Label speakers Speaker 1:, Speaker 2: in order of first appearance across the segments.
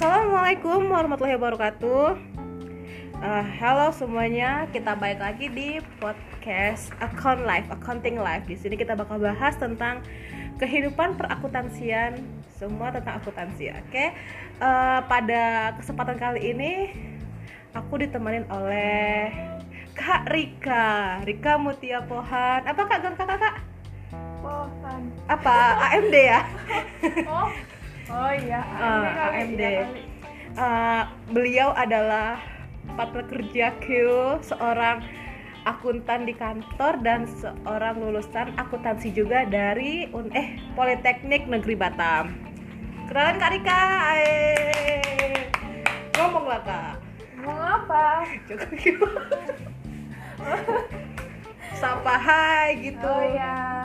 Speaker 1: Assalamualaikum warahmatullahi wabarakatuh. Uh, halo semuanya, kita balik lagi di podcast Account Life, Accounting Life. Di sini kita bakal bahas tentang kehidupan perakuntansian, semua tentang akuntansi. Oke, okay? uh, pada kesempatan kali ini aku ditemenin oleh Kak Rika, Rika Mutia Pohan. Apa kak gang kakak kak?
Speaker 2: Pohan.
Speaker 1: Apa AMD ya?
Speaker 2: oh, oh iya AMD.
Speaker 1: Uh, AMD. Uh, beliau adalah partner kerja Q, seorang akuntan di kantor dan seorang lulusan akuntansi juga dari Un eh Politeknik Negeri Batam. Kenalan Kak Rika. Ayo. Ngomong lah Kak.
Speaker 2: Mau apa?
Speaker 1: Cukup. Sapa hai gitu.
Speaker 2: Oh iya. Ya,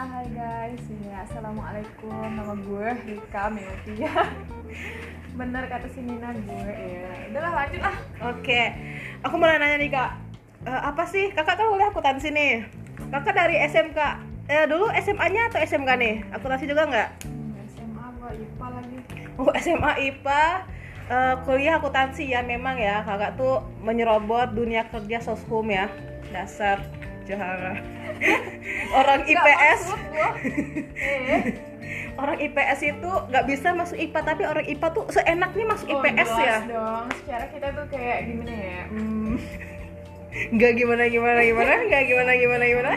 Speaker 2: assalamualaikum. Nama gue Rika Meotia. Bener kata si Nina gue ya. Udahlah lanjut lah.
Speaker 1: Oke, aku mau nanya nih kak, Eh, apa sih kakak kan kuliah akuntansi nih? Kakak dari SMK, eh, dulu SMA-nya atau SMK nih? Akuntansi juga nggak?
Speaker 2: SMA gue IPA lagi.
Speaker 1: Oh SMA IPA, Eh, kuliah akuntansi ya memang ya kakak tuh menyerobot dunia kerja soshum ya, dasar jahara. Orang IPS,
Speaker 2: maksud. Eh.
Speaker 1: Orang IPS itu nggak bisa masuk IPA tapi orang IPA tuh seenaknya masuk
Speaker 2: Oh,
Speaker 1: IPS
Speaker 2: jelas
Speaker 1: ya.
Speaker 2: dong. Secara kita tuh kayak gimana ya? Hmm,
Speaker 1: Nggak gimana gimana gimana, nggak gimana gimana gimana.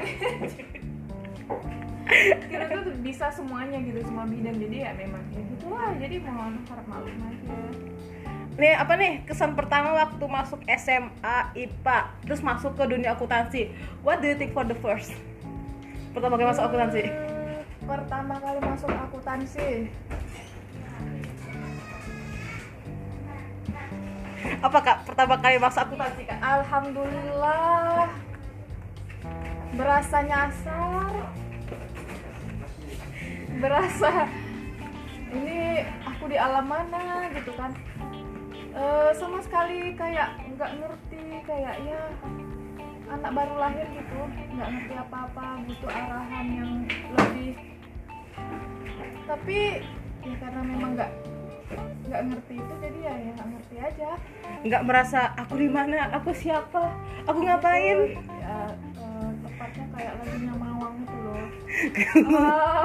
Speaker 2: kita tuh bisa semuanya gitu semua bidang jadi ya memang ya gitulah jadi mohon harap maklum aja
Speaker 1: Nih apa nih kesan pertama waktu masuk SMA IPA terus masuk ke dunia akuntansi. What do you think for the first? Pertama kali masuk akuntansi.
Speaker 2: Pertama kali masuk akuntansi.
Speaker 1: Apa kak? Pertama kali masuk akuntansi kak?
Speaker 2: alhamdulillah. Berasa nyasar. Berasa ini aku di alam mana? Gitu kan. Eh, sama sekali kayak nggak ngerti kayak ya anak baru lahir gitu nggak ngerti apa-apa butuh arahan yang lebih tapi ya karena memang nggak nggak ngerti itu jadi ya ya nggak ngerti aja
Speaker 1: Nggak merasa aku di mana, aku siapa, aku ngapain?
Speaker 2: ya eh, tepatnya kayak lagunya Mawang itu loh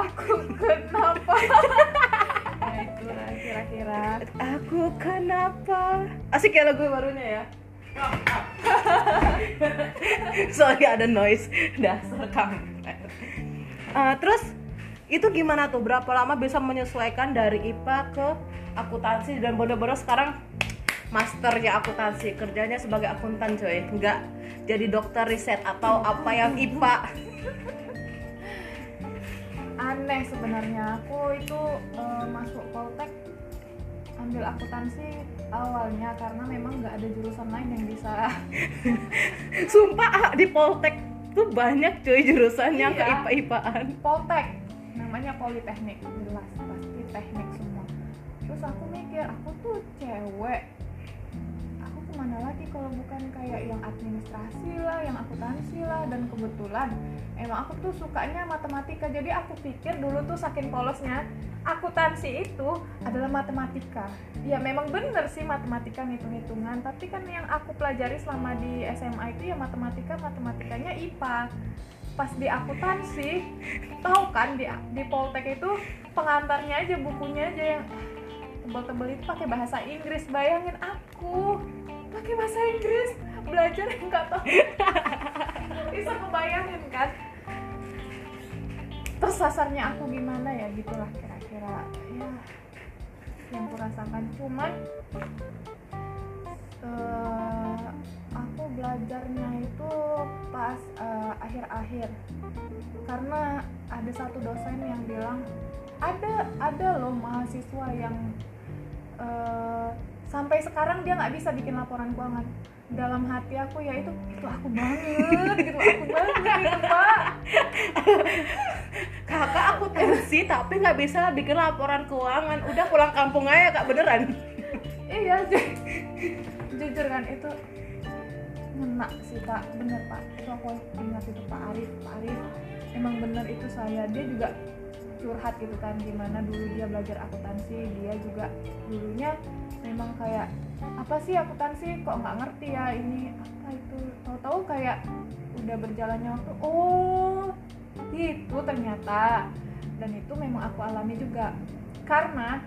Speaker 2: aku kenapa ya itulah kira-kira
Speaker 1: Aku kenapa? Asik ya lagu barunya ya. Soalnya ada noise dasar kamu. Eh, terus itu gimana tuh? Berapa lama bisa menyesuaikan dari IPA ke akuntansi? Dan bener-bener sekarang masternya akuntansi. Kerjanya sebagai akuntan coy. Nggak jadi dokter riset atau apa yang IPA
Speaker 2: aneh sebenarnya. Aku itu eh, masuk Poltek ambil akuntansi awalnya karena memang nggak ada jurusan lain yang bisa.
Speaker 1: Sumpah ah, di Poltek tuh banyak cuy jurusan yang ke
Speaker 2: Iya.
Speaker 1: IPA IPAan
Speaker 2: Poltek namanya Politeknik. Jelas pasti teknik semua. Terus aku mikir aku tuh cewek. Aku ke mana lagi kalau bukan kayak yang administrasi lah yang akuntansi lah dan kebetulan emang aku tuh sukanya matematika. Jadi aku pikir dulu tuh saking polosnya akuntansi itu adalah matematika. Ya memang bener sih matematika ngitung-hitungan tapi kan yang aku pelajari selama di SMA itu ya matematika matematikanya IPA pas di akuntansi tahu kan di di Poltek itu pengantarnya aja bukunya aja yang tebel-tebel itu pakai bahasa Inggris. Bayangin aku pakai bahasa Inggris belajar yang nggak tahu. Bisa kebayangin kan? Tersasarnya aku gimana ya gitulah kira-kira. Ya yang kurasakan. Cuman akhir-akhir. Karena ada satu dosen yang bilang ada ada loh mahasiswa yang eh, sampai sekarang dia nggak bisa bikin laporan keuangan. Dalam hati aku ya itu itu aku banget gitu aku banget gitu pak.
Speaker 1: Kakak akuntansi tapi nggak bisa bikin laporan keuangan. Udah pulang kampung aja kak beneran.
Speaker 2: Iya ju- jujur kan itu ngena sih kak. Bener pak. Itu aku ingat itu pak Arif. Pak Arif emang bener itu saya. Dia juga curhat gitu kan gimana dulu dia belajar akuntansi. Dia juga dulunya memang kayak apa sih akuntansi? Kok nggak ngerti ya ini? Apa itu? Tahu-tahu kayak udah berjalannya waktu oh itu ternyata. Dan itu memang aku alami juga. Karena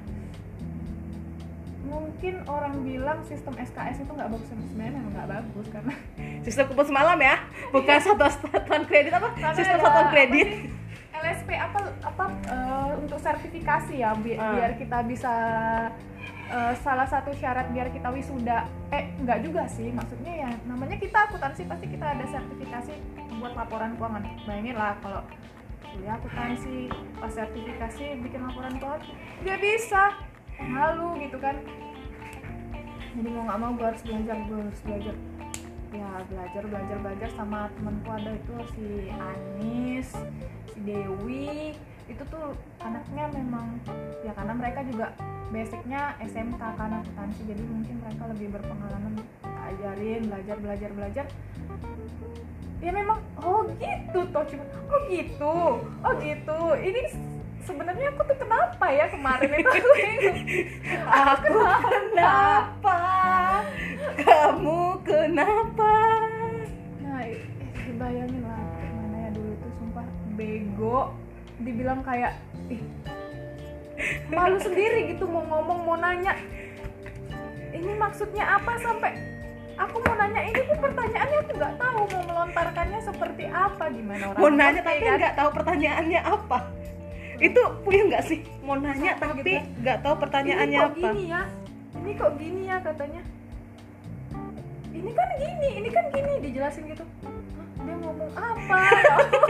Speaker 2: mungkin orang bilang sistem SKS itu nggak bagus sebenarnya memang nggak bagus karena
Speaker 1: sistem kumpul semalam ya? Bukan satu satuan kredit apa?
Speaker 2: Karena
Speaker 1: sistem
Speaker 2: ada
Speaker 1: satuan
Speaker 2: apa
Speaker 1: kredit.
Speaker 2: sih, LSP apa apa eh, untuk sertifikasi ya bi-
Speaker 1: Ah.
Speaker 2: biar kita bisa eh, salah satu syarat biar kita wisuda. Eh enggak juga sih maksudnya ya namanya kita akuntansi pasti kita ada sertifikasi buat laporan keuangan. Bayangin lah kalau kuliah akuntansi pas sertifikasi bikin laporan keuangan nggak bisa malu gitu kan. Jadi mau nggak mau gue harus belajar gue harus belajar. Ya belajar belajar belajar sama temanku ada itu si Anis si Dewi. Itu tuh anaknya memang ya karena mereka juga basicnya SMK kan akuntansi. Jadi mungkin mereka lebih berpengalaman ajarin belajar belajar belajar. Ya memang oh gitu toh cuma oh gitu oh gitu. Ini sebenarnya aku tuh kenapa ya kemarin itu? Aku
Speaker 1: aku kenapa? kamu kenapa?
Speaker 2: Nah, eh, bayangin lah gimana ya dulu tuh sumpah bego. Dibilang kayak ih malu sendiri gitu mau ngomong mau nanya. Ini maksudnya apa sampai aku mau nanya ini tuh pertanyaannya aku nggak tahu mau melontarkannya seperti apa gimana orang
Speaker 1: mau nanya tapi
Speaker 2: kan?
Speaker 1: nggak tahu pertanyaannya apa itu punya nggak sih? Mau nanya
Speaker 2: Sama
Speaker 1: tapi
Speaker 2: gitu.
Speaker 1: nggak tahu pertanyaannya
Speaker 2: ini kok
Speaker 1: apa.
Speaker 2: gini ya? Ini kok gini ya katanya. Ini kan gini ini kan gini dijelasin gitu. Dia ngomong apa?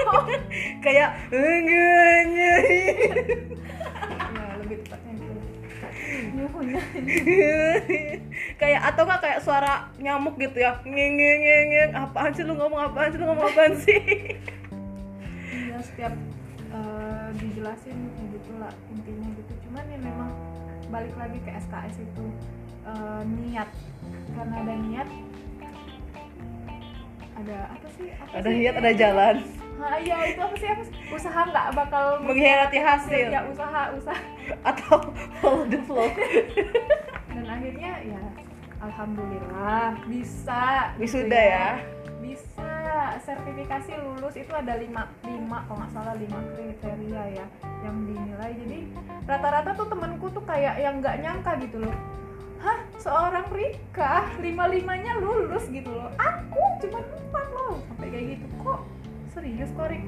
Speaker 1: Kayak enggaknya
Speaker 2: ya lebih tepatnya gitu. Nyuhunya
Speaker 1: kayak atau nggak kayak suara nyamuk gitu ya? Ngeng ngeng ngeng apaan sih lu ngomong apaan sih lu ngomong apaan sih?
Speaker 2: Ya setiap eh, dijelasin ya gitulah intinya gitu. Cuman ya memang balik lagi ke SKS itu eh, niat. Karena ada niat ada apa sih? Apa
Speaker 1: ada
Speaker 2: sih?
Speaker 1: niat ada jalan.
Speaker 2: Nah, iya itu apa sih? Apa sih? usaha nggak bakal
Speaker 1: mengkhianati hasil.
Speaker 2: Ya usaha usaha.
Speaker 1: Atau follow the flow.
Speaker 2: Dan akhirnya ya alhamdulillah bisa gitu
Speaker 1: wisuda ya
Speaker 2: bisa sertifikasi lulus itu ada lima lima kalau nggak salah lima kriteria ya yang dinilai. Jadi rata-rata tuh temenku tuh kayak yang nggak nyangka gitu loh. Hah seorang Rika lima limanya lulus gitu loh. Aku cuma empat loh sampai kayak gitu. Kok serius kok Rik?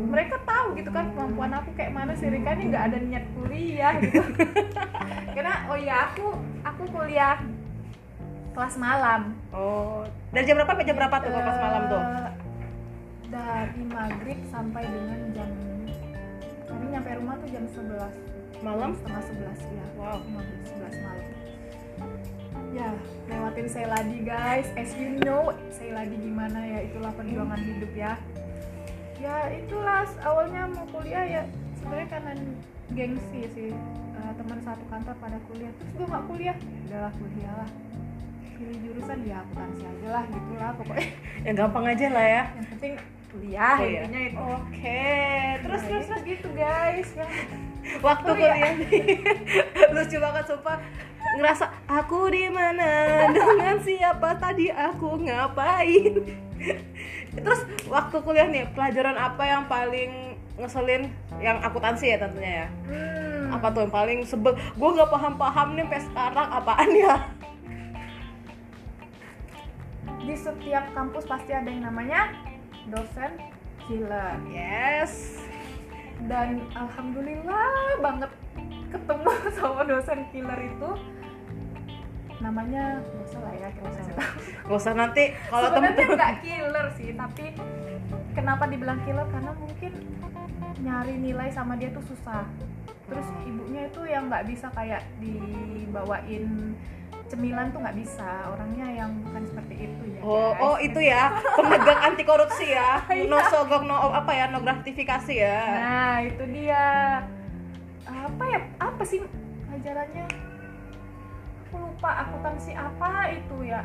Speaker 2: Mereka tahu gitu kan kemampuan aku kayak mana sih Rika ini nggak ada niat kuliah gitu. Karena oh ya aku aku kuliah kelas malam.
Speaker 1: Oh dari jam berapa sampai jam berapa tuh pas malam tuh?
Speaker 2: Eh, dari maghrib sampai dengan jam kami nyampe rumah tuh jam 11
Speaker 1: malam?
Speaker 2: Setengah 11 ya
Speaker 1: Wow.
Speaker 2: 15 11 malam. Ya lewatin Seladi guys. As you know Seladi gimana ya itulah perjuangan hidup ya. Ya itulah awalnya mau kuliah ya sebenarnya karena gengsi sih. Eh, teman satu kantor pada kuliah terus gue nggak kuliah. Ya udahlah kuliah lah pilih jurusan ya akuntansi aja lah gitulah pokoknya.
Speaker 1: Yang gampang aja lah ya.
Speaker 2: Yang penting kuliah
Speaker 1: Oh,
Speaker 2: intinya itu.
Speaker 1: Oke terus
Speaker 2: Nah,
Speaker 1: terus
Speaker 2: gitu, guys. Ya
Speaker 1: waktu
Speaker 2: Kuliah.
Speaker 1: lucu banget sumpah. Ngerasa aku di mana? Dengan siapa? Tadi aku ngapain? Terus waktu kuliah nih pelajaran apa yang paling ngeselin yang akuntansi ya tentunya ya?
Speaker 2: Hmm.
Speaker 1: apa tuh yang paling sebel? Gue nggak paham paham nih sampai sekarang apaan ya
Speaker 2: di setiap kampus pasti ada yang namanya dosen killer.
Speaker 1: Yes.
Speaker 2: Dan alhamdulillah banget ketemu sama dosen killer itu. Namanya nggak usah lah ya
Speaker 1: gak usah nanti kalau temen-temen.
Speaker 2: nggak killer sih tapi kenapa dibilang killer? Karena mungkin nyari nilai sama dia tuh susah. Terus ibunya itu yang nggak bisa kayak dibawain cemilan tuh nggak bisa orangnya yang bukan seperti itu ya
Speaker 1: Oh,
Speaker 2: guys.
Speaker 1: oh itu ya pemegang anti korupsi ya.
Speaker 2: Iya.
Speaker 1: No sogok no apa ya, no gratifikasi ya.
Speaker 2: Nah, itu dia. Apa ya? Apa sih pelajarannya? Aku lupa akuntansi apa itu ya.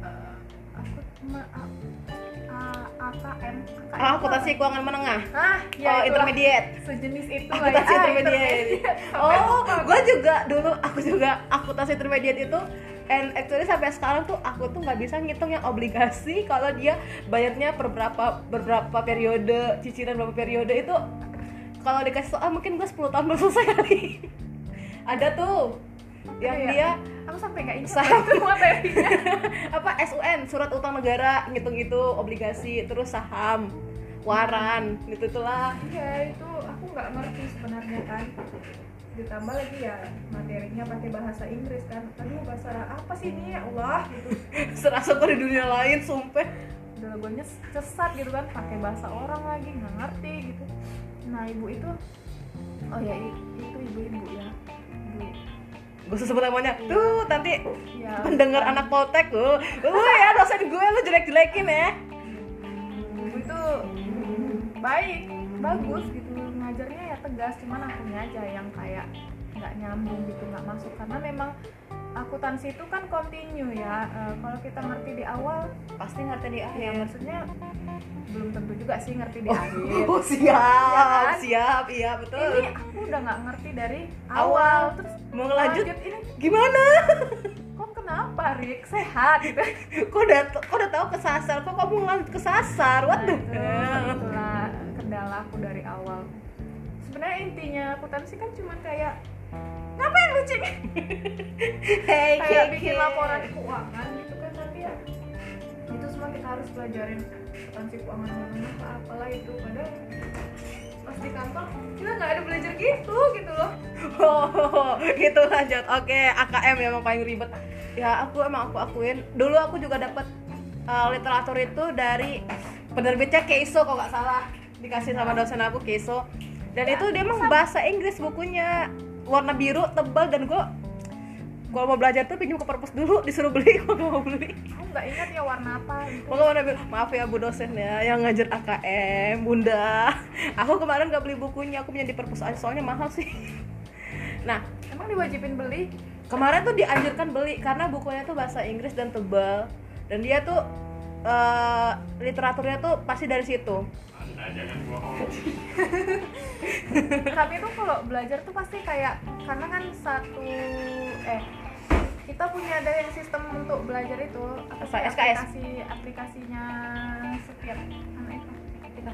Speaker 2: Eh, aku Ma- A- A- AKM
Speaker 1: Ah, akuntansi keuangan menengah.
Speaker 2: ah ya
Speaker 1: oh, intermediate.
Speaker 2: sejenis itu lah
Speaker 1: Akuntansi
Speaker 2: ya. Ah,
Speaker 1: intermediate. Oh, gue juga dulu aku juga akuntansi intermediate itu and actually sampai sekarang tuh aku tuh nggak bisa ngitung yang obligasi kalau dia bayarnya per berapa beberapa periode cicilan berapa periode itu kalau dikasih soal mungkin gue 10 tahun belum selesai kali ada tuh yang
Speaker 2: Iya.
Speaker 1: dia
Speaker 2: aku sampai nggak ingat
Speaker 1: Saham.
Speaker 2: itu materinya
Speaker 1: apa SUN surat utang negara ngitung itu obligasi terus saham waran gitu itulah
Speaker 2: iya itu aku nggak ngerti sebenarnya kan. Ditambah lagi ya materinya pakai bahasa Inggris kan. Aduh bahasa apa sih ini ya Allah gitu.
Speaker 1: Serasa gue di dunia lain sumpah.
Speaker 2: Udah gue nyes cesat gitu kan pakai bahasa orang lagi nggak ngerti gitu. Nah ibu itu oh ya itu ibu-ibu ya
Speaker 1: gue sebut namanya tuh nanti
Speaker 2: ya
Speaker 1: pendengar anak poltek lu lu ya dosen gue lu jelek-jelekin ya.
Speaker 2: Ibu itu baik bagus gitu. Ngajarnya ya tegas cuman akunya aja yang kayak nggak nyambung gitu nggak masuk. Karena memang akuntansi itu kan continue ya. Eh, kalau kita ngerti di awal
Speaker 1: pasti ngerti di
Speaker 2: ya
Speaker 1: akhir
Speaker 2: maksudnya belum tentu juga sih ngerti di
Speaker 1: oh,
Speaker 2: akhir.
Speaker 1: oh, siap
Speaker 2: kan?
Speaker 1: siap. Iya betul.
Speaker 2: Ini aku udah nggak ngerti dari
Speaker 1: Awal.
Speaker 2: awal, terus
Speaker 1: mau ngelanjut?
Speaker 2: ini.
Speaker 1: Gimana?
Speaker 2: Kok kenapa Rick sehat gitu.
Speaker 1: Kok udah kok udah tahu kesasar? Kok kamu ngelanjut kesasar? The
Speaker 2: Nah, itu, itulah kendala aku dari awal. Sebenarnya intinya akuntansi kan cuman kayak cek
Speaker 1: hey
Speaker 2: kayak bikin laporan keuangan gitu kan tapi ya itu semua kita harus pelajarin akuntansi keuangan mana apa apalah itu padahal pas di kantor kita nggak ada belajar gitu gitu loh
Speaker 1: Oh, gitu lanjut. Oke, AKM ya emang paling ribet. Ya, aku emang aku akuin. Dulu aku juga dapat uh, literatur itu dari penerbitnya Keiso kalau nggak salah. Dikasih sama dosen aku Keiso. Dan itu dia emang bahasa Inggris bukunya warna biru tebal dan gue kalau mau belajar tuh pinjam ke perpus dulu disuruh beli kalau mau beli.
Speaker 2: Aku nggak ingat ya warna apa. Gitu
Speaker 1: Pokoknya warna biru. maaf ya bu dosen ya yang ngajar AKM bunda. Aku kemarin nggak beli bukunya aku punya di perpus aja soalnya mahal sih. Nah
Speaker 2: emang diwajibin beli?
Speaker 1: kemarin tuh dianjurkan beli karena bukunya tuh bahasa Inggris dan tebal. Dan dia tuh eh, literaturnya tuh pasti dari situ
Speaker 2: tapi itu kalau belajar tuh pasti kayak karena kan satu eh kita punya ada yang sistem untuk belajar itu apa sih aplikasi aplikasinya setiap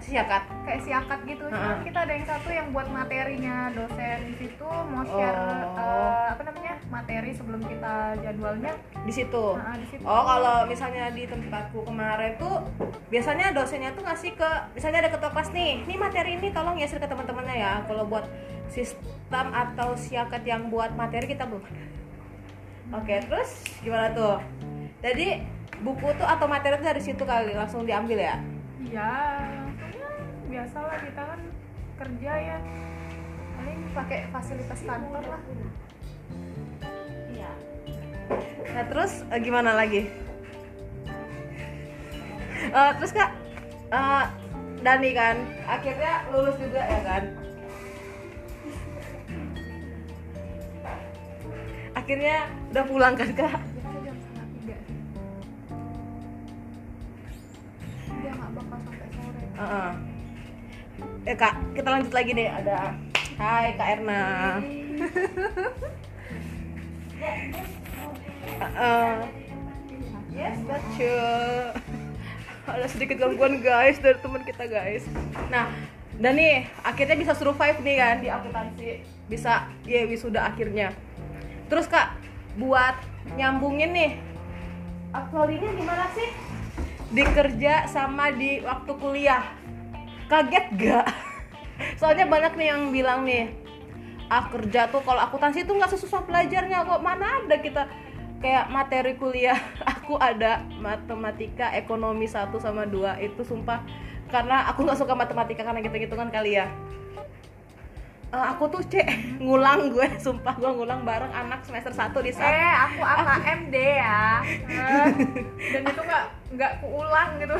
Speaker 1: ya kak
Speaker 2: kayak siakat gitu. Cuman
Speaker 1: Heeh.
Speaker 2: kita ada yang satu yang buat materinya. Dosen di situ mau share
Speaker 1: Oh.
Speaker 2: eh, apa namanya materi sebelum kita jadwalnya.
Speaker 1: Di situ?
Speaker 2: Nah, di situ.
Speaker 1: Oh kalau misalnya di tempatku kemarin tuh biasanya dosennya tuh ngasih ke misalnya ada ketua kelas nih nih materi ini tolong ya share ke teman-temannya ya. Kalau buat sistem atau siakat yang buat materi kita belum ada. Oke terus gimana tuh? Jadi buku tuh atau materi tuh dari situ kali langsung diambil ya?
Speaker 2: Iya, ya, biasalah kita kan kerja ya paling pakai fasilitas kantor lah
Speaker 1: Iya. Nah terus eh, gimana lagi? Eh, terus kak, eh, Dani kan akhirnya lulus juga ya kan? Akhirnya udah pulang kan kak?
Speaker 2: biasa jam
Speaker 1: Eh kak, kita lanjut lagi deh. Ada Hai kak Erna. Yes, that's true. Ada sedikit gangguan guys dari teman kita guys. Nah, dan nih akhirnya bisa survive nih kan di akuntansi. Bisa ya wisuda akhirnya. Terus kak, buat nyambungin nih, aktualinya gimana sih? Di kerja sama di waktu kuliah. Kaget gak? Soalnya banyak nih yang bilang nih, ah kerja tuh kalau akuntansi tuh nggak sesusah belajarnya kok. Mana ada kita? Kayak materi kuliah aku ada matematika ekonomi 1 sama 2 itu sumpah karena aku nggak suka matematika karena gitu-gitungan kali ya Eh, aku tuh cek ngulang gue sumpah gue ngulang bareng anak semester 1 di saat
Speaker 2: eh aku AKMD ya. Eh, dan itu nggak nggak kuulang gitu.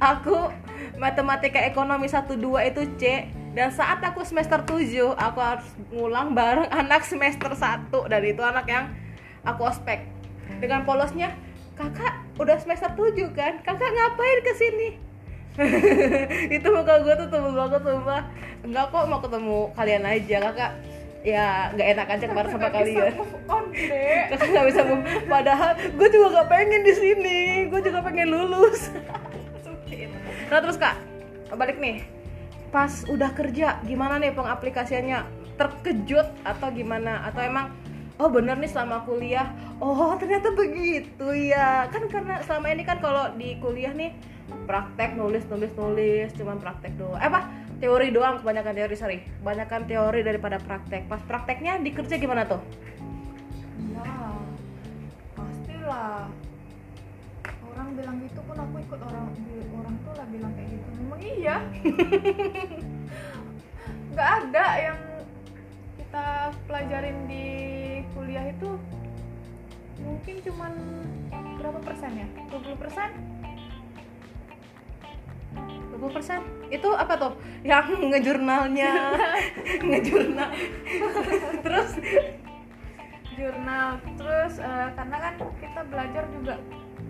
Speaker 1: Aku matematika ekonomi 1 2 itu C dan saat aku semester 7 aku harus ngulang bareng anak semester 1 dan itu anak yang aku ospek. Dengan polosnya kakak udah semester 7 kan? Kakak ngapain ke sini itu muka gue tuh tebel banget sumpah. Enggak kok mau ketemu kalian aja kakak. Ya nggak enak aja kemarin sama
Speaker 2: Nggak
Speaker 1: kalian.
Speaker 2: on deh
Speaker 1: kakak nggak bisa move. Padahal gue juga gak pengen di sini. Gue juga pengen lulus. Nah terus kak balik nih. Pas udah kerja gimana nih pengaplikasiannya? Terkejut atau gimana? Atau emang oh bener nih selama kuliah. Oh ternyata begitu ya kan karena selama ini kan kalau di kuliah nih praktek nulis nulis nulis cuman praktek doang. Eh apa? Teori doang kebanyakan teori sorry. Kebanyakan teori daripada praktek. Pas prakteknya di kerja gimana tuh?
Speaker 2: Ya pastilah. Orang bilang gitu pun aku ikut orang orang tuh lah bilang kayak gitu. Memang iya? Nggak ada yang kita pelajarin di kuliah itu. Mungkin cuman berapa persen ya? 20 persen
Speaker 1: 20% itu apa tuh yang ngejurnalnya. Ngejurnal. Terus?
Speaker 2: Jurnal. Terus eh, karena kan kita belajar juga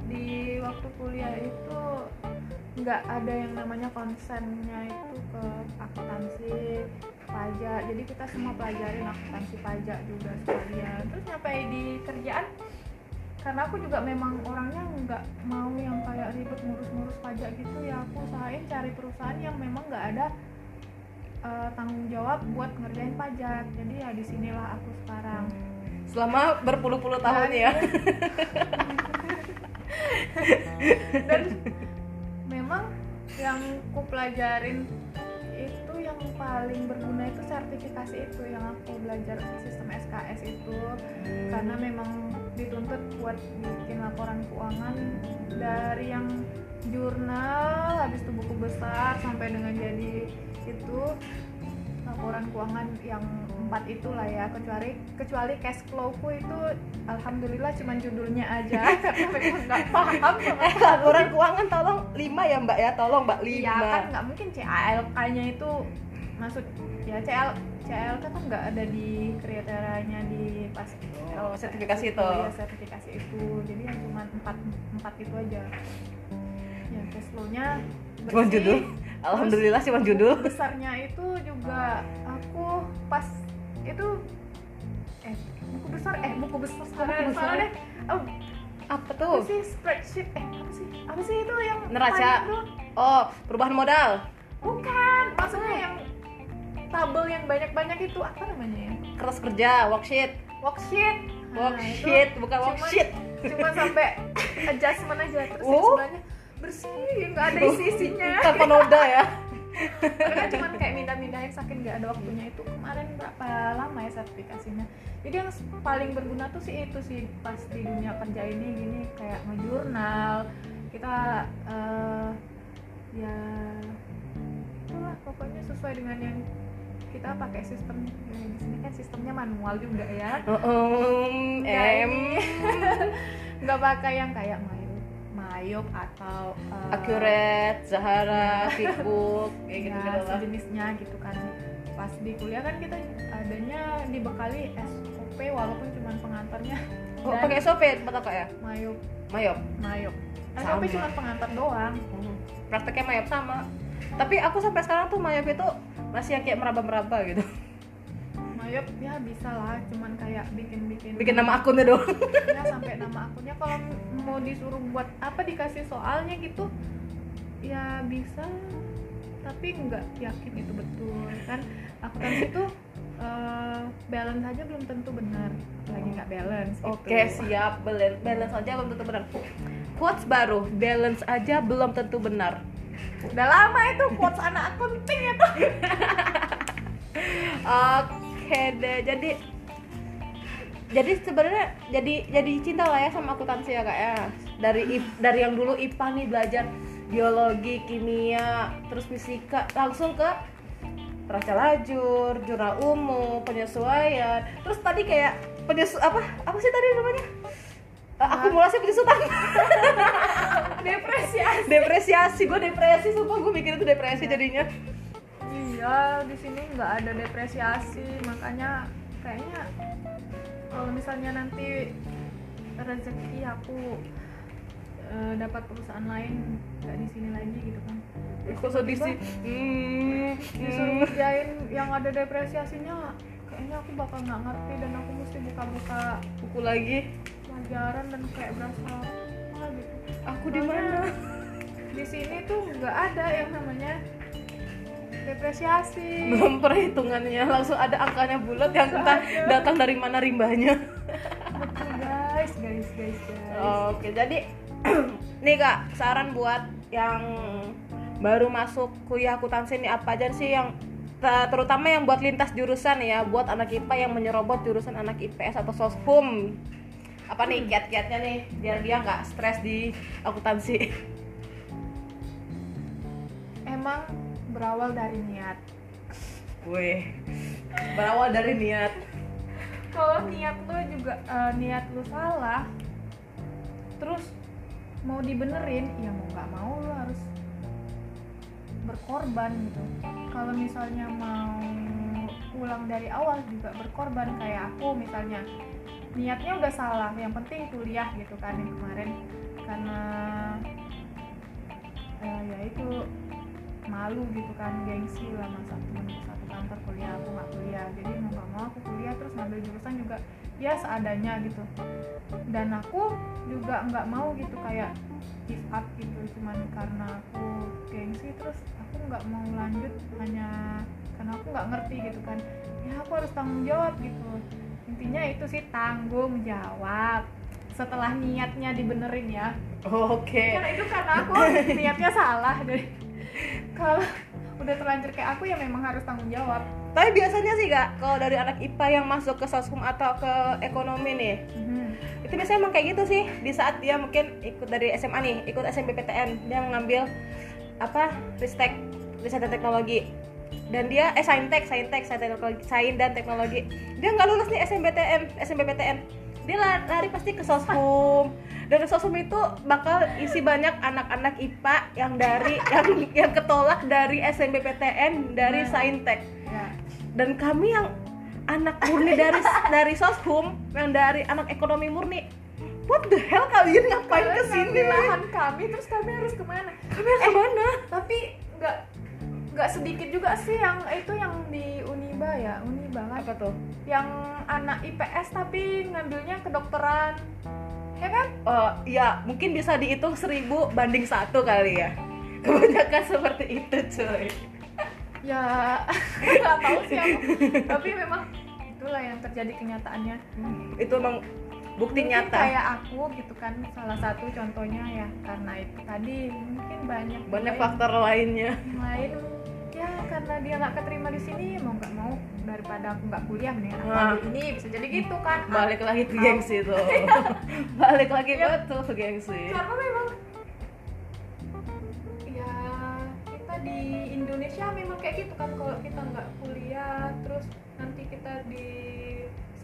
Speaker 2: di waktu kuliah itu nggak ada yang namanya konsennya itu ke akuntansi pajak. Jadi kita semua pelajarin akuntansi pajak juga sekalian. Terus nyampe di kerjaan karena aku juga memang orangnya nggak mau yang kayak ribet ngurus-ngurus pajak gitu ya. Aku usahain cari perusahaan yang memang nggak ada eh, tanggung jawab buat ngerjain pajak. Jadi ya di sinilah aku sekarang.
Speaker 1: Selama berpuluh-puluh tahun ya.
Speaker 2: Dan memang yang ku pelajarin itu yang paling berguna itu sertifikasi itu yang aku belajar sistem SKS itu. Karena memang dituntut buat bikin laporan keuangan dari yang jurnal habis itu buku besar sampai dengan jadi itu laporan keuangan yang empat itulah ya. Kecuali kecuali cash flowku itu alhamdulillah cuman judulnya aja. Karena memang nggak paham. Sama
Speaker 1: eh laporan keuangan tolong 5 ya mbak ya? Tolong mbak 5
Speaker 2: Iya kan nggak mungkin CALK-nya itu maksud ya CL CLK kan nggak ada di kriterianya di pas
Speaker 1: Oh, sertifikasi itu.
Speaker 2: ya sertifikasi itu. Jadi yang cuma empat empat itu aja. Ya cash flow-nya
Speaker 1: cuma judul? Alhamdulillah cuma judul.
Speaker 2: besarnya itu juga aku pas itu eh buku besar eh buku besar salah
Speaker 1: buku besar?
Speaker 2: deh oh,
Speaker 1: apa
Speaker 2: apa
Speaker 1: tuh
Speaker 2: sih spreadsheet? Eh apa sih? Apa sih itu yang
Speaker 1: Neraca. oh perubahan modal.
Speaker 2: Bukan, maksudnya yang tabel yang banyak-banyak itu apa namanya ya?
Speaker 1: kertas kerja worksheet
Speaker 2: Worksheet. Nah,
Speaker 1: worksheet
Speaker 2: itu
Speaker 1: bukan worksheet
Speaker 2: Cuma sampai adjustment aja terus
Speaker 1: Oh.
Speaker 2: sebelahnya bersih, nggak ada isi-isinya.
Speaker 1: tanpa noda ya
Speaker 2: Karena cuma kayak mindah-mindahin saking nggak ada waktunya itu kemarin berapa lama ya sertifikasinya. Jadi yang paling berguna tuh sih itu sih pas di dunia kerja ini gini kayak ngejurnal kita eh, ya itulah pokoknya sesuai dengan yang kita pakai sistem ya, di sini kan sistemnya manual juga ya.
Speaker 1: Um, M
Speaker 2: nggak pakai yang kayak Mayop Mayop atau eh,
Speaker 1: Accurate, Zahara, Fitbook kayak gitu
Speaker 2: ya,
Speaker 1: gitu lah.
Speaker 2: sejenisnya gitu kan. Pas di kuliah kan kita adanya dibekali SOP walaupun cuma pengantarnya.
Speaker 1: Oh, pakai SOP tempat apa ya?
Speaker 2: Mayop.
Speaker 1: Mayop?
Speaker 2: Mayop.
Speaker 1: Sama.
Speaker 2: SOP cuma pengantar doang.
Speaker 1: Hmm, prakteknya Mayop sama. Tapi aku sampai sekarang tuh Mayop itu masih kayak meraba-meraba gitu.
Speaker 2: Mayop ya bisa lah cuman kayak bikin-bikin.
Speaker 1: Bikin nama akunnya doang.
Speaker 2: Ya sampai nama akunnya. Kalau mau disuruh buat apa dikasih soalnya gitu ya bisa. Tapi nggak yakin itu betul. Kan akuntansi itu eh, balance aja belum tentu benar. Lagi nggak balance gitu.
Speaker 1: Oke siap. Balance balance aja belum tentu benar. Quotes baru balance aja belum tentu benar.
Speaker 2: udah lama itu quotes anak akunting itu
Speaker 1: Oke deh jadi jadi sebenarnya jadi jadi cinta lah ya sama akuntansi ya kak ya. Dari dari yang dulu IPA nih belajar biologi kimia terus fisika langsung ke neraca lajur jurnal umum penyesuaian. Terus tadi kayak penyesu apa apa sih tadi namanya? Eh, akumulasi penyesutan
Speaker 2: depresiasi.
Speaker 1: Depresiasi gue depresi sumpah gue mikir itu depresi jadinya
Speaker 2: iya di sini nggak ada depresiasi makanya kayaknya kalau misalnya nanti rezeki aku eh, dapat perusahaan lain nggak di sini lagi gitu kan
Speaker 1: Kok sedih sih? Hmm,
Speaker 2: disuruh
Speaker 1: hmm.
Speaker 2: ngerjain yang ada depresiasinya kayaknya aku bakal nggak ngerti dan aku mesti buka-buka
Speaker 1: Buku lagi.
Speaker 2: pelajaran dan kayak berasa ah gitu
Speaker 1: Aku di mana?
Speaker 2: di sini tuh nggak ada yang namanya depresiasi
Speaker 1: Belum perhitungannya, langsung ada angkanya bulat yang entah datang dari mana rimbanya.
Speaker 2: betul guys guys guys guys
Speaker 1: Oke, jadi nih kak, saran buat yang baru masuk kuliah akuntansi ini apa aja sih yang te- terutama yang buat lintas jurusan ya, buat anak IPA yang menyerobot jurusan anak IPS atau soshum. Apa nih kiat-kiatnya nih biar dia nggak stres di akuntansi?
Speaker 2: emang berawal dari niat.
Speaker 1: Wih, berawal dari niat.
Speaker 2: kalau niat lu juga eh, niat lu salah terus mau dibenerin ya mau nggak mau lu harus berkorban gitu. Kalau misalnya mau ulang dari awal juga berkorban kayak aku misalnya niatnya udah salah yang penting kuliah gitu kan yang kemarin. Karena eh, ya itu malu gitu kan gengsi lah masa temen satu kantor kuliah aku nggak kuliah. Jadi mau nggak mau aku kuliah terus ngambil jurusan juga ya seadanya gitu. Dan aku juga nggak mau gitu kayak give up gitu. Cuman karena aku gengsi terus aku nggak mau lanjut hanya karena aku nggak ngerti gitu kan. Ya aku harus tanggung jawab gitu. Intinya itu sih tanggung jawab setelah niatnya dibenerin ya.
Speaker 1: Oke.
Speaker 2: karena itu karena aku niatnya salah dari kalau udah terlanjur kayak aku ya memang harus tanggung jawab.
Speaker 1: Tapi biasanya sih kak, kalau dari anak IPA yang masuk ke soshum atau ke ekonomi nih, itu biasanya emang kayak gitu sih. Di saat dia mungkin ikut dari SMA nih ikut SMBPTN dia mengambil apa ristek riset dan teknologi. Dan dia eh saintek saintek sains teknologi dan teknologi. Dia nggak lulus nih SMBTN SMBPTN dia la- lari pasti ke soshum dan di soshum itu bakal isi banyak anak-anak IPA yang dari yang yang ketolak dari SMBPTN dari
Speaker 2: Nah.
Speaker 1: saintek
Speaker 2: ya.
Speaker 1: Dan kami yang anak murni dari dari soshum yang dari anak ekonomi murni what the hell kalian ngapain
Speaker 2: Kalian
Speaker 1: ke sini?
Speaker 2: ngambil lahan kami terus kami harus ke mana?
Speaker 1: Kami harus ke mana?
Speaker 2: tapi nggak nggak sedikit juga sih yang itu yang di Uniba ya Uniba kan?
Speaker 1: Apa tuh?
Speaker 2: Yang anak IPS tapi ngambilnya kedokteran ya kan?
Speaker 1: Oh ya mungkin bisa dihitung seribu banding satu kali ya. Kebanyakan seperti itu cuy.
Speaker 2: Ya nggak tahu sih aku. Tapi memang itulah yang terjadi kenyataannya.
Speaker 1: Itu emang bukti
Speaker 2: Mungkin
Speaker 1: nyata.
Speaker 2: kayak aku gitu kan salah satu contohnya ya karena itu tadi mungkin banyak
Speaker 1: banyak
Speaker 2: lain-
Speaker 1: faktor lainnya.
Speaker 2: Lain ya karena dia nggak keterima di sini mau nggak mau daripada aku nggak kuliah mendingan aku
Speaker 1: Nah.
Speaker 2: ini bisa jadi gitu kan.
Speaker 1: Balik lagi ke gengsi tuh. Balik lagi betul ke gengsi.
Speaker 2: Karena memang ya kita di Indonesia memang kayak gitu kan kalau kita nggak kuliah terus nanti kita di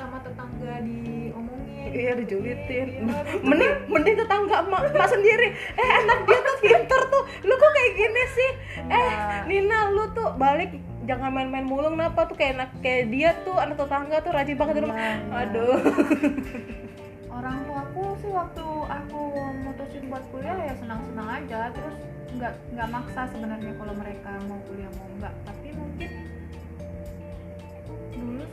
Speaker 2: sama tetangga diomongin
Speaker 1: Iya dijulitin.
Speaker 2: Iya, gitu.
Speaker 1: Mending mending tetangga emak, emak sendiri. Eh anak dia tuh pinter tuh. Lu kok kayak gini sih? Eh
Speaker 2: Iya.
Speaker 1: Nina lu tuh balik jangan main-main mulu kenapa tuh kayak anak kayak dia tuh anak tetangga tuh rajin banget di rumah.
Speaker 2: Iya, iya.
Speaker 1: Aduh.
Speaker 2: orang tuaku sih waktu aku mutusin buat kuliah ya senang-senang aja terus nggak nggak maksa sebenarnya kalau mereka mau kuliah mau nggak tapi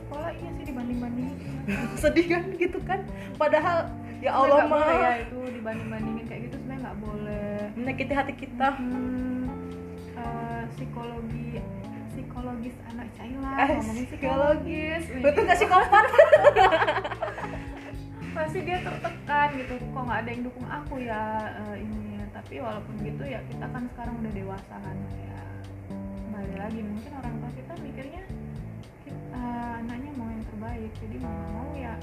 Speaker 2: sekolah iya sih dibanding bandingin
Speaker 1: Sedih kan gitu kan. Padahal ya Allah
Speaker 2: nggak boleh ya
Speaker 1: mah
Speaker 2: itu dibanding bandingin kayak gitu sebenarnya nggak boleh
Speaker 1: menyakiti hati kita.
Speaker 2: hmm, eh, psikologi psikologis anak China
Speaker 1: Eh,
Speaker 2: ngomongin
Speaker 1: psikologis. Betul gak sih kompan?
Speaker 2: pasti dia tertekan gitu kok nggak ada yang dukung aku ya eh, ini tapi walaupun gitu ya kita kan sekarang udah dewasa kan ya kembali lagi mungkin orang tua kita mikirnya eh, anaknya mau yang terbaik jadi mau mau ya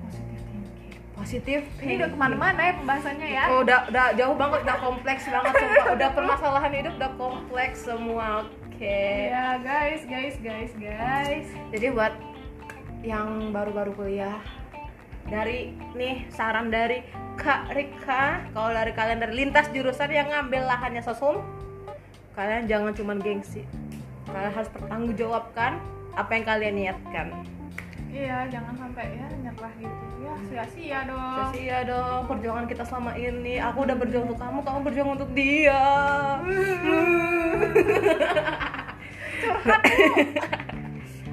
Speaker 2: positive thinking
Speaker 1: Positif.
Speaker 2: ini udah ke mana-mana ya pembahasannya ya
Speaker 1: Oh, udah udah jauh banget, udah kompleks banget sumpah. Udah permasalahan hidup udah kompleks semua. Oke.
Speaker 2: ya guys guys guys guys
Speaker 1: Jadi buat yang baru-baru kuliah dari nih saran dari Kak Rika, kalau dari kalian dari lintas jurusan yang ngambil lahannya sosum, kalian jangan cuman gengsi. Kalian harus bertanggung jawabkan apa yang kalian niatkan.
Speaker 2: iya jangan sampai ya nyerah gitu ya sia-sia dong
Speaker 1: sia dong perjuangan kita selama ini aku udah berjuang untuk kamu kamu berjuang untuk dia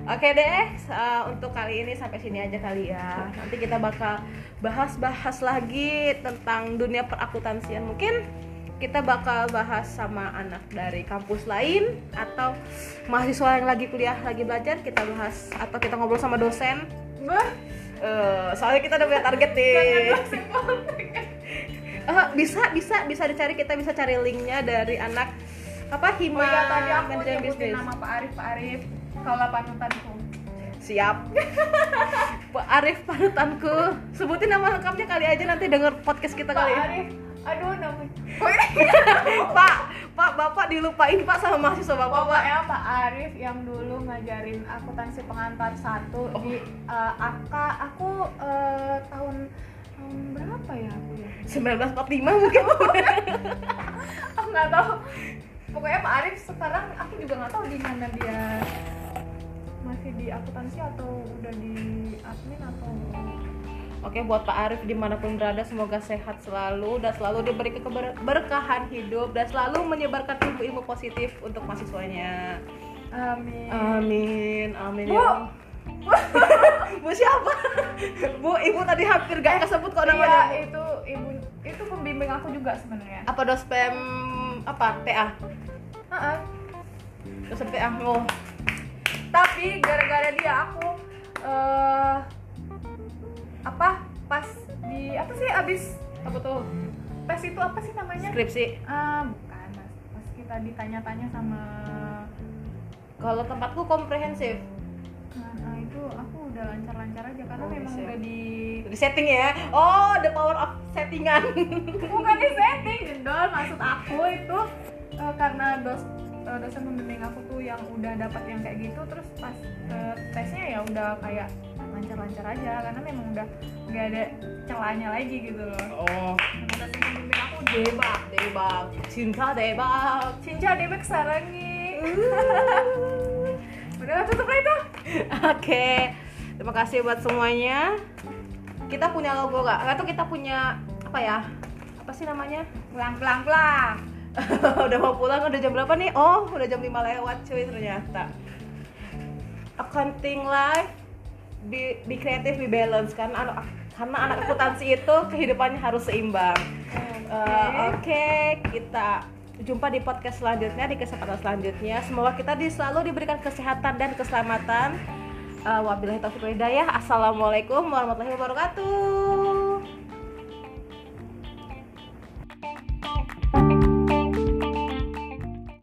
Speaker 1: Oke deh, uh, untuk kali ini sampai sini aja kali ya. Nanti kita bakal bahas-bahas lagi tentang dunia perakuntansian. Mungkin kita bakal bahas sama anak dari kampus lain atau mahasiswa yang lagi kuliah lagi belajar kita bahas atau kita ngobrol sama dosen.
Speaker 2: bah
Speaker 1: Uh, soalnya kita udah punya target nih. Eh, bisa bisa bisa dicari kita bisa cari linknya dari anak apa
Speaker 2: oh
Speaker 1: hima
Speaker 2: iya tadi aku
Speaker 1: manajemen bisnis.
Speaker 2: nama Pak Arif Pak Arif kalau panutanku
Speaker 1: Siap. Pak Arif panutanku. Sebutin nama lengkapnya kali aja nanti denger podcast kita
Speaker 2: Pak
Speaker 1: kali. ya.
Speaker 2: Arif aduh namanya oh
Speaker 1: Pak, Pak, Bapak dilupain Pak sama mahasiswa Bapak, Pak.
Speaker 2: Pokoknya Pak Arif yang dulu ngajarin akuntansi pengantar satu
Speaker 1: Oh.
Speaker 2: di uh, AK aku uh, tahun tahun berapa ya aku ya
Speaker 1: 1945 mungkin.
Speaker 2: aku nggak tahu pokoknya Pak Arif sekarang aku juga nggak tahu di mana dia masih di akuntansi atau udah di admin atau
Speaker 1: Oke, buat Pak Arif di mana pun berada semoga sehat selalu dan selalu diberi keberkahan hidup dan selalu menyebarkan ilmu-ilmu positif untuk mahasiswanya.
Speaker 2: amin
Speaker 1: Amin, amin
Speaker 2: Bu.
Speaker 1: ya. Bu siapa? Bu, ibu tadi hampir gak kesebut kok
Speaker 2: iya
Speaker 1: namanya.
Speaker 2: itu ibu itu pembimbing aku juga sebenarnya
Speaker 1: Apa dospem apa? TA?
Speaker 2: Heeh.
Speaker 1: Dospem TA. Oh.
Speaker 2: tapi gara-gara dia aku eh apa pas di apa sih abis
Speaker 1: Apa tuh?
Speaker 2: tes itu apa sih namanya
Speaker 1: Skripsi.
Speaker 2: ah bukan mas pas kita ditanya-tanya sama
Speaker 1: Kalau tempatku komprehensif.
Speaker 2: nah, nah, itu aku udah lancar-lancar aja karena
Speaker 1: Oh,
Speaker 2: memang udah di
Speaker 1: Di setting ya. Oh, the power of settingan.
Speaker 2: bukan di setting jendol maksud aku itu eh, karena dos eh, dosen pembimbing aku tuh yang udah dapat yang kayak gitu terus pas eh, tesnya ya udah kayak lancar-lancar aja karena memang udah nggak ada celahnya lagi gitu loh
Speaker 1: oh,
Speaker 2: dosen pembimbing aku debak
Speaker 1: debak. Cinta debak.
Speaker 2: cinca debak sarangi udah tutup lah itu
Speaker 1: Oke. Terima kasih buat semuanya. Kita punya logo gak? Atau kita punya apa ya? Apa sih namanya?
Speaker 2: pelang pelang pelang
Speaker 1: udah mau pulang udah jam berapa nih? Oh, udah jam 5 lewat cuy ternyata. Accounting life be, be creative, be balance kan anak karena anak akuntansi itu kehidupannya harus seimbang. Eh, Oke, kita jumpa di podcast selanjutnya di kesempatan selanjutnya. Semoga kita di, selalu diberikan kesehatan dan keselamatan. Uh, wabillahi taufiq hidayah. Assalamualaikum warahmatullahi wabarakatuh.